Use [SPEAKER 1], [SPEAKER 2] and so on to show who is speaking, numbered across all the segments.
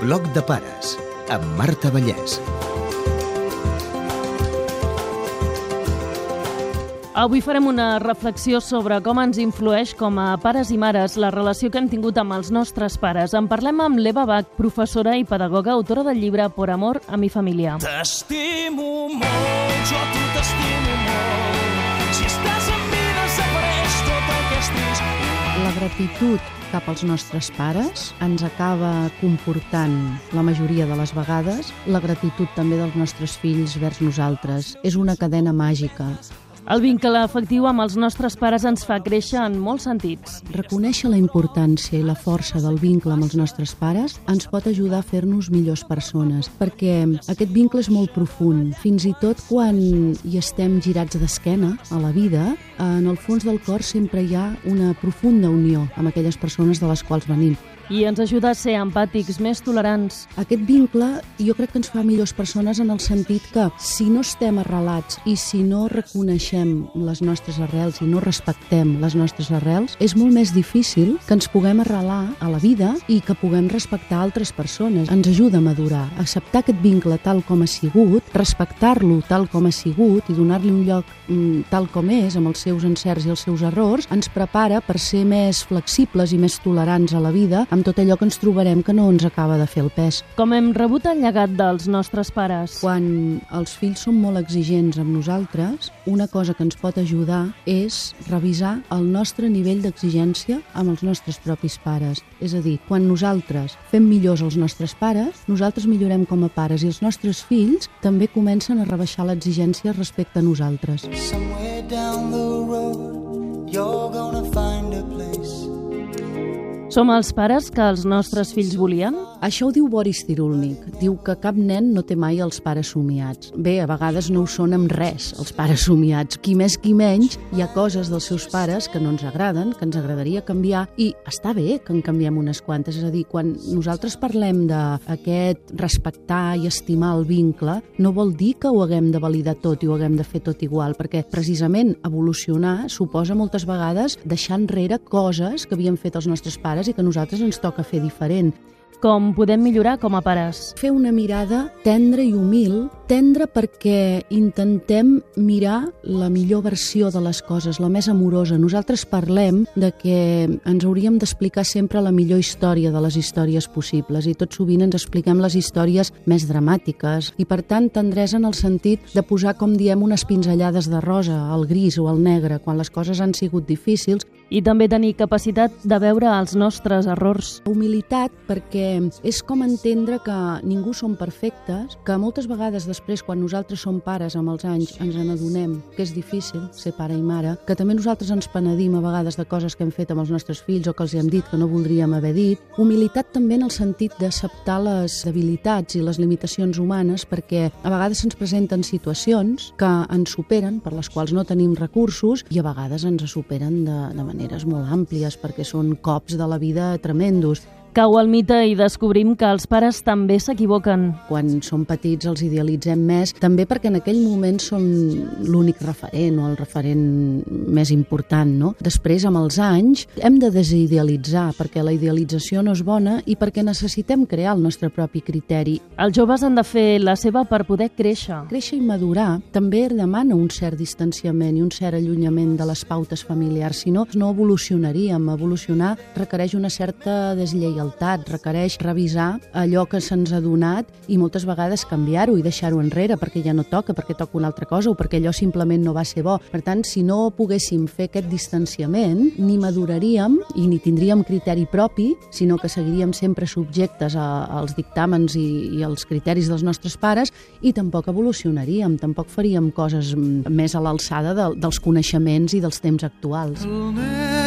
[SPEAKER 1] Bloc de pares amb Marta Vallès.
[SPEAKER 2] Avui farem una reflexió sobre com ens influeix com a pares i mares la relació que hem tingut amb els nostres pares. En parlem amb l'Eva Bach, professora i pedagoga, autora del llibre Por amor a mi família.
[SPEAKER 3] T'estimo molt, jo
[SPEAKER 4] gratitud cap als nostres pares ens acaba comportant, la majoria de les vegades, la gratitud també dels nostres fills vers nosaltres. És una cadena màgica.
[SPEAKER 2] El vincle afectiu amb els nostres pares ens fa créixer en molts sentits.
[SPEAKER 4] Reconèixer la importància i la força del vincle amb els nostres pares ens pot ajudar a fer-nos millors persones, perquè aquest vincle és molt profund. Fins i tot quan hi estem girats d'esquena a la vida, en el fons del cor sempre hi ha una profunda unió amb aquelles persones de les quals venim
[SPEAKER 2] i ens ajuda a ser empàtics, més tolerants.
[SPEAKER 4] Aquest vincle jo crec que ens fa millors persones en el sentit que si no estem arrelats i si no reconeixem les nostres arrels i no respectem les nostres arrels, és molt més difícil que ens puguem arrelar a la vida i que puguem respectar altres persones. Ens ajuda a madurar, a acceptar aquest vincle tal com ha sigut, respectar-lo tal com ha sigut i donar-li un lloc mm, tal com és, amb els seus encerts i els seus errors, ens prepara per ser més flexibles i més tolerants a la vida, amb tot allò que ens trobarem que no ens acaba de fer el pes.
[SPEAKER 2] Com hem rebut el llegat dels nostres pares?
[SPEAKER 4] Quan els fills són molt exigents amb nosaltres, una cosa que ens pot ajudar és revisar el nostre nivell d'exigència amb els nostres propis pares. És a dir, quan nosaltres fem millors els nostres pares, nosaltres millorem com a pares i els nostres fills també comencen a rebaixar l'exigència respecte a nosaltres.
[SPEAKER 3] Somewhere down the road, you're gonna.
[SPEAKER 2] Som els pares que els nostres fills volien?
[SPEAKER 4] Això ho diu Boris Cyrulnik. Diu que cap nen no té mai els pares somiats. Bé, a vegades no ho són amb res, els pares somiats. Qui més, qui menys, hi ha coses dels seus pares que no ens agraden, que ens agradaria canviar, i està bé que en canviem unes quantes. És a dir, quan nosaltres parlem d'aquest respectar i estimar el vincle, no vol dir que ho haguem de validar tot i ho haguem de fer tot igual, perquè precisament evolucionar suposa moltes vegades deixar enrere coses que havien fet els nostres pares i que nosaltres ens toca fer diferent.
[SPEAKER 2] Com podem millorar com a pares?
[SPEAKER 4] Fer una mirada tendra i humil, tendra perquè intentem mirar la millor versió de les coses, la més amorosa. Nosaltres parlem de que ens hauríem d'explicar sempre la millor història de les històries possibles i tot sovint ens expliquem les històries més dramàtiques i per tant tendresa en el sentit de posar, com diem, unes pinzellades de rosa, al gris o al negre, quan les coses han sigut difícils
[SPEAKER 2] i també tenir capacitat de veure els nostres errors.
[SPEAKER 4] Humilitat perquè és com entendre que ningú som perfectes, que moltes vegades després quan nosaltres som pares amb els anys ens n'adonem que és difícil ser pare i mare, que també nosaltres ens penedim a vegades de coses que hem fet amb els nostres fills o que els hem dit que no voldríem haver dit. Humilitat també en el sentit d'acceptar les debilitats i les limitacions humanes perquè a vegades ens presenten situacions que ens superen, per les quals no tenim recursos i a vegades ens superen de, de maneres molt àmplies perquè són cops de la vida tremendos.
[SPEAKER 2] Cau el mite i descobrim que els pares també s'equivoquen.
[SPEAKER 4] Quan som petits els idealitzem més, també perquè en aquell moment són l'únic referent o el referent més important, no? Després, amb els anys, hem de desidealitzar perquè la idealització no és bona i perquè necessitem crear el nostre propi criteri.
[SPEAKER 2] Els joves han de fer la seva per poder créixer.
[SPEAKER 4] Créixer i madurar també demana un cert distanciament i un cert allunyament de les pautes familiars, si no, no evolucionaríem. Evolucionar requereix una certa deslleialtat lleialtat, requereix revisar allò que se'ns ha donat i moltes vegades canviar-ho i deixar-ho enrere perquè ja no toca, perquè toca una altra cosa o perquè allò simplement no va ser bo. Per tant, si no poguéssim fer aquest distanciament, ni maduraríem i ni tindríem criteri propi, sinó que seguiríem sempre subjectes a, als dictàmens i, i als criteris dels nostres pares i tampoc evolucionaríem, tampoc faríem coses més a l'alçada de, dels coneixements i dels temps actuals.
[SPEAKER 3] El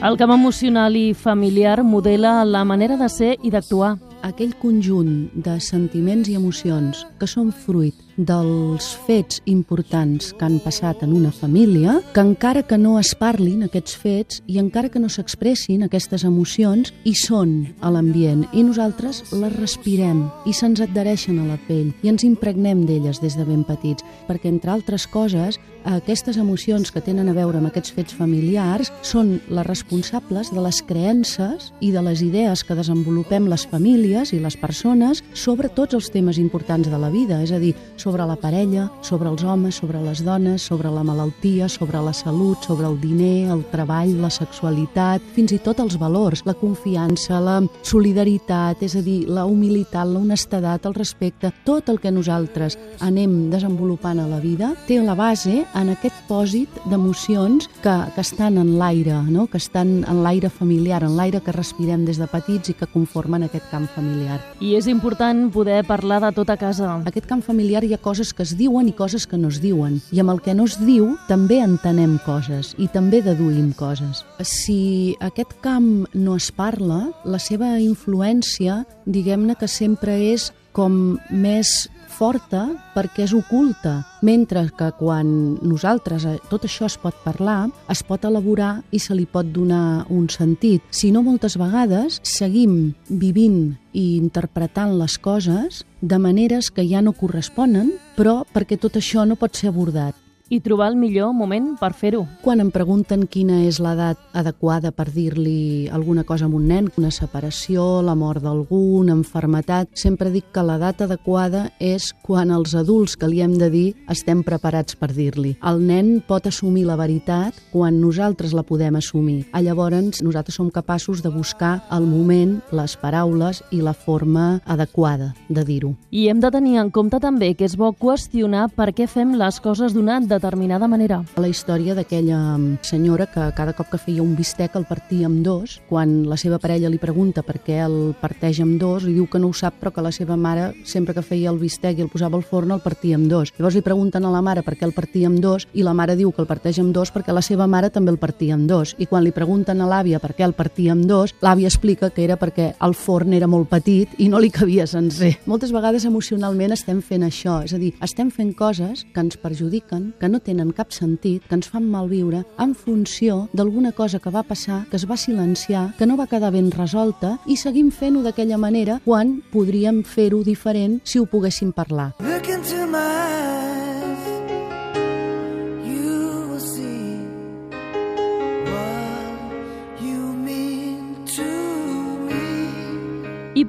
[SPEAKER 2] El camp emocional i familiar modela la manera de ser i d'actuar.
[SPEAKER 4] aquell conjunt de sentiments i emocions que són fruit dels fets importants que han passat en una família, que encara que no es parlin aquests fets i encara que no s'expressin aquestes emocions, hi són a l'ambient i nosaltres les respirem i se'ns adhereixen a la pell i ens impregnem d'elles des de ben petits, perquè entre altres coses aquestes emocions que tenen a veure amb aquests fets familiars són les responsables de les creences i de les idees que desenvolupem les famílies i les persones sobre tots els temes importants de la vida, és a dir, sobre la parella, sobre els homes, sobre les dones, sobre la malaltia, sobre la salut, sobre el diner, el treball, la sexualitat, fins i tot els valors, la confiança, la solidaritat, és a dir, la humilitat, la honestedat, el respecte, tot el que nosaltres anem desenvolupant a la vida té la base en aquest pòsit d'emocions que, que estan en l'aire, no? que estan en l'aire familiar, en l'aire que respirem des de petits i que conformen aquest camp familiar.
[SPEAKER 2] I és important poder parlar de tot a casa.
[SPEAKER 4] Aquest camp familiar hi ha coses que es diuen i coses que no es diuen. I amb el que no es diu també entenem coses i també deduïm coses. Si aquest camp no es parla, la seva influència, diguem-ne que sempre és com més forta perquè és oculta, mentre que quan nosaltres eh, tot això es pot parlar, es pot elaborar i se li pot donar un sentit. Si no, moltes vegades seguim vivint i interpretant les coses de maneres que ja no corresponen, però perquè tot això no pot ser abordat
[SPEAKER 2] i trobar el millor moment per fer-ho.
[SPEAKER 4] Quan em pregunten quina és l'edat adequada per dir-li alguna cosa a un nen, una separació, la mort d'algú, una enfermetat, sempre dic que l'edat adequada és quan els adults que li hem de dir estem preparats per dir-li. El nen pot assumir la veritat quan nosaltres la podem assumir. A llavors nosaltres som capaços de buscar el moment, les paraules i la forma adequada de dir-ho.
[SPEAKER 2] I hem de tenir en compte també que és bo qüestionar per què fem les coses d'una determinada manera.
[SPEAKER 4] La història d'aquella senyora que cada cop que feia un bistec el partia amb dos, quan la seva parella li pregunta per què el parteix amb dos, li diu que no ho sap però que la seva mare sempre que feia el bistec i el posava al forn el partia amb dos. Llavors li pregunten a la mare per què el partia amb dos i la mare diu que el parteix amb dos perquè la seva mare també el partia amb dos. I quan li pregunten a l'àvia per què el partia amb dos, l'àvia explica que era perquè el forn era molt petit i no li cabia sencer. Moltes vegades emocionalment estem fent això, és a dir, estem fent coses que ens perjudiquen, que no tenen cap sentit, que ens fan malviure, en funció d'alguna cosa que va passar, que es va silenciar, que no va quedar ben resolta, i seguim fent-ho d'aquella manera quan podríem fer-ho diferent si ho poguéssim parlar.
[SPEAKER 3] Look into my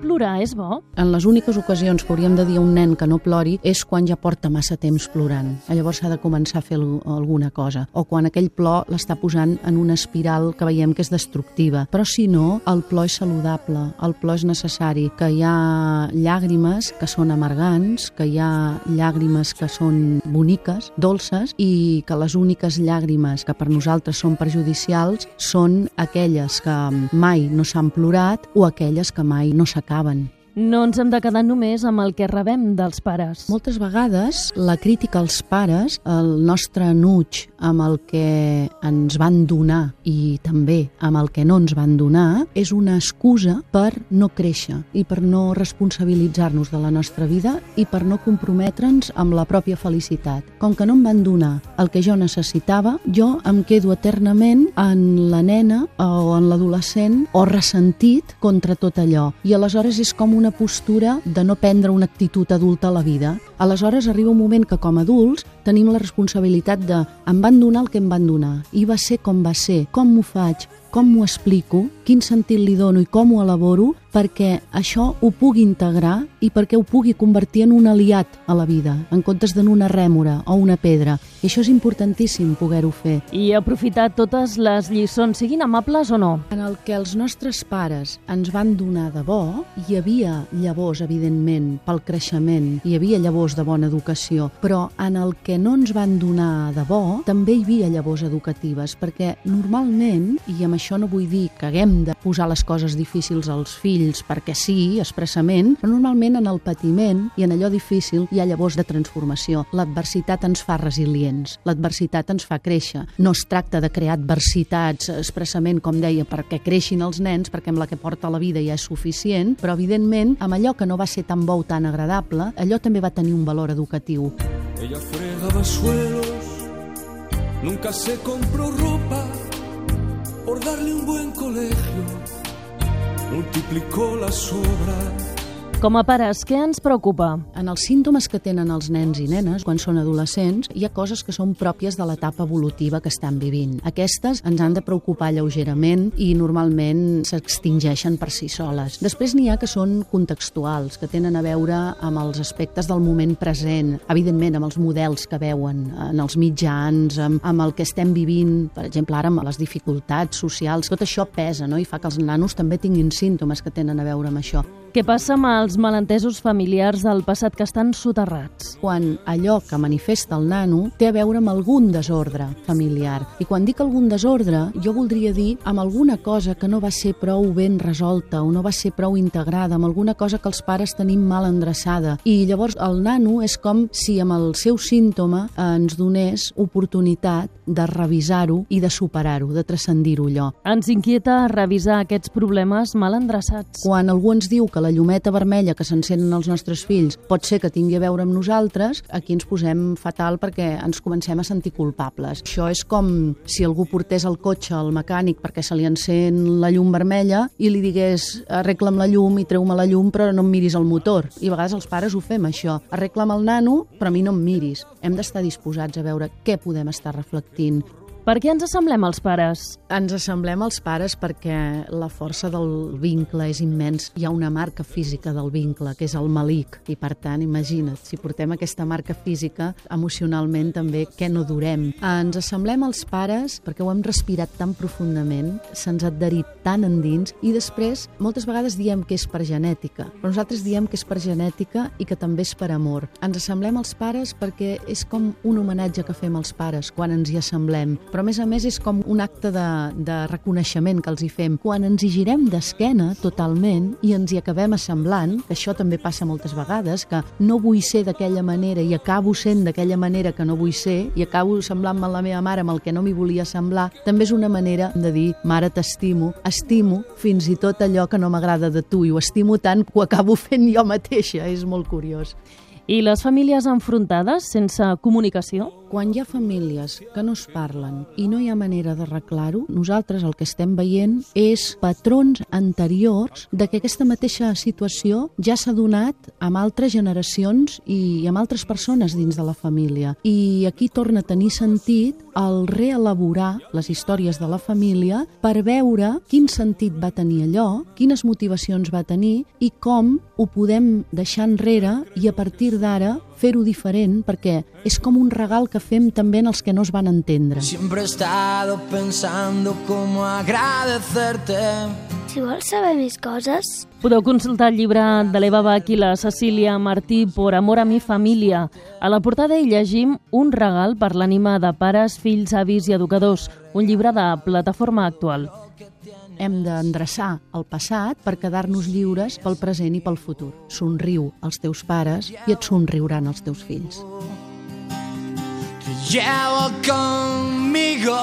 [SPEAKER 2] plorar és bo?
[SPEAKER 4] En les úniques ocasions que hauríem de dir a un nen que no plori és quan ja porta massa temps plorant. Llavors s'ha de començar a fer al- alguna cosa. O quan aquell plor l'està posant en una espiral que veiem que és destructiva. Però si no, el plor és saludable, el plor és necessari, que hi ha llàgrimes que són amargants, que hi ha llàgrimes que són boniques, dolces, i que les úniques llàgrimes que per nosaltres són perjudicials són aquelles que mai no s'han plorat o aquelles que mai no s'acaben. labern.
[SPEAKER 2] No ens hem de quedar només amb el que rebem dels pares.
[SPEAKER 4] Moltes vegades la crítica als pares, el nostre enuig amb el que ens van donar i també amb el que no ens van donar, és una excusa per no créixer i per no responsabilitzar-nos de la nostra vida i per no comprometre'ns amb la pròpia felicitat. Com que no em van donar el que jo necessitava, jo em quedo eternament en la nena o en l'adolescent o ressentit contra tot allò. I aleshores és com una postura de no prendre una actitud adulta a la vida. Aleshores arriba un moment que com a adults tenim la responsabilitat de em van donar el que em van donar i va ser com va ser, com m'ho faig, com m'ho explico, quin sentit li dono i com ho elaboro perquè això ho pugui integrar i perquè ho pugui convertir en un aliat a la vida, en comptes d'en una rèmora o una pedra. I això és importantíssim poder-ho fer.
[SPEAKER 2] I aprofitar totes les lliçons, siguin amables o no.
[SPEAKER 4] En el que els nostres pares ens van donar de bo, hi havia llavors, evidentment, pel creixement, hi havia llavors de bona educació, però en el que no ens van donar de bo també hi havia llavors educatives, perquè normalment, i amb això no vull dir que haguem de posar les coses difícils als fills perquè sí, expressament, però normalment en el patiment i en allò difícil hi ha llavors de transformació. L'adversitat ens fa resilients, l'adversitat ens fa créixer. No es tracta de crear adversitats expressament, com deia, perquè creixin els nens, perquè amb la que porta la vida ja és suficient, però evidentment amb allò que no va ser tan bo o tan agradable, allò també va tenir un valor educatiu.
[SPEAKER 3] Ella fregaba suelos, nunca se compró ropa por darle un buen colegio, multiplicó las obras
[SPEAKER 2] Com a pares, què ens preocupa?
[SPEAKER 4] En els símptomes que tenen els nens i nenes quan són adolescents, hi ha coses que són pròpies de l'etapa evolutiva que estan vivint. Aquestes ens han de preocupar lleugerament i normalment s'extingeixen per si soles. Després n'hi ha que són contextuals, que tenen a veure amb els aspectes del moment present, evidentment amb els models que veuen en els mitjans, amb, amb el que estem vivint, per exemple, ara amb les dificultats socials, tot això pesa no? i fa que els nanos també tinguin símptomes que tenen a veure amb això.
[SPEAKER 2] Què passa amb els malentesos familiars del passat que estan soterrats?
[SPEAKER 4] Quan allò que manifesta el nano té a veure amb algun desordre familiar. I quan dic algun desordre, jo voldria dir amb alguna cosa que no va ser prou ben resolta o no va ser prou integrada, amb alguna cosa que els pares tenim mal endreçada. I llavors el nano és com si amb el seu símptoma ens donés oportunitat de revisar-ho i de superar-ho, de transcendir-ho allò.
[SPEAKER 2] Ens inquieta revisar aquests problemes mal endreçats.
[SPEAKER 4] Quan algú ens diu que la llumeta vermella que s'encenen els nostres fills pot ser que tingui a veure amb nosaltres, aquí ens posem fatal perquè ens comencem a sentir culpables. Això és com si algú portés el cotxe al mecànic perquè se li encén la llum vermella i li digués arregla'm la llum i treu-me la llum però no em miris el motor. I a vegades els pares ho fem, això. Arregla'm el nano però a mi no em miris. Hem d'estar disposats a veure què podem estar reflectint
[SPEAKER 2] per què ens assemblem als pares?
[SPEAKER 4] Ens assemblem als pares perquè la força del vincle és immens. Hi ha una marca física del vincle, que és el malic. I per tant, imagina't, si portem aquesta marca física, emocionalment també, què no durem? Ens assemblem als pares perquè ho hem respirat tan profundament, se'ns ha adherit tan endins, i després, moltes vegades diem que és per genètica, però nosaltres diem que és per genètica i que també és per amor. Ens assemblem als pares perquè és com un homenatge que fem als pares quan ens hi assemblem però a més a més és com un acte de, de reconeixement que els hi fem. Quan ens hi girem d'esquena totalment i ens hi acabem assemblant, que això també passa moltes vegades, que no vull ser d'aquella manera i acabo sent d'aquella manera que no vull ser i acabo semblant-me la meva mare amb el que no m'hi volia semblar, també és una manera de dir, mare, t'estimo, estimo fins i tot allò que no m'agrada de tu i ho estimo tant que ho acabo fent jo mateixa, és molt curiós.
[SPEAKER 2] I les famílies enfrontades, sense comunicació?
[SPEAKER 4] Quan hi ha famílies que no es parlen i no hi ha manera d'arreglar-ho, nosaltres el que estem veient és patrons anteriors de que aquesta mateixa situació ja s'ha donat amb altres generacions i amb altres persones dins de la família. I aquí torna a tenir sentit el reelaborar les històries de la família per veure quin sentit va tenir allò, quines motivacions va tenir i com ho podem deixar enrere i a partir d'ara fer-ho diferent perquè és com un regal que fem també en els que no es van entendre.
[SPEAKER 3] Siempre he estado pensando cómo agradecerte.
[SPEAKER 5] Si vols saber més coses,
[SPEAKER 2] Podeu consultar el llibre de l'Eva Bach i la Cecília Martí Por amor a mi família. A la portada hi llegim Un regal per l'ànima de pares, fills, avis i educadors, un llibre de plataforma actual.
[SPEAKER 4] Hem d'endreçar el passat per quedar-nos lliures pel present i pel futur. Somriu als teus pares i et somriuran els teus fills.
[SPEAKER 3] Te llevo conmigo.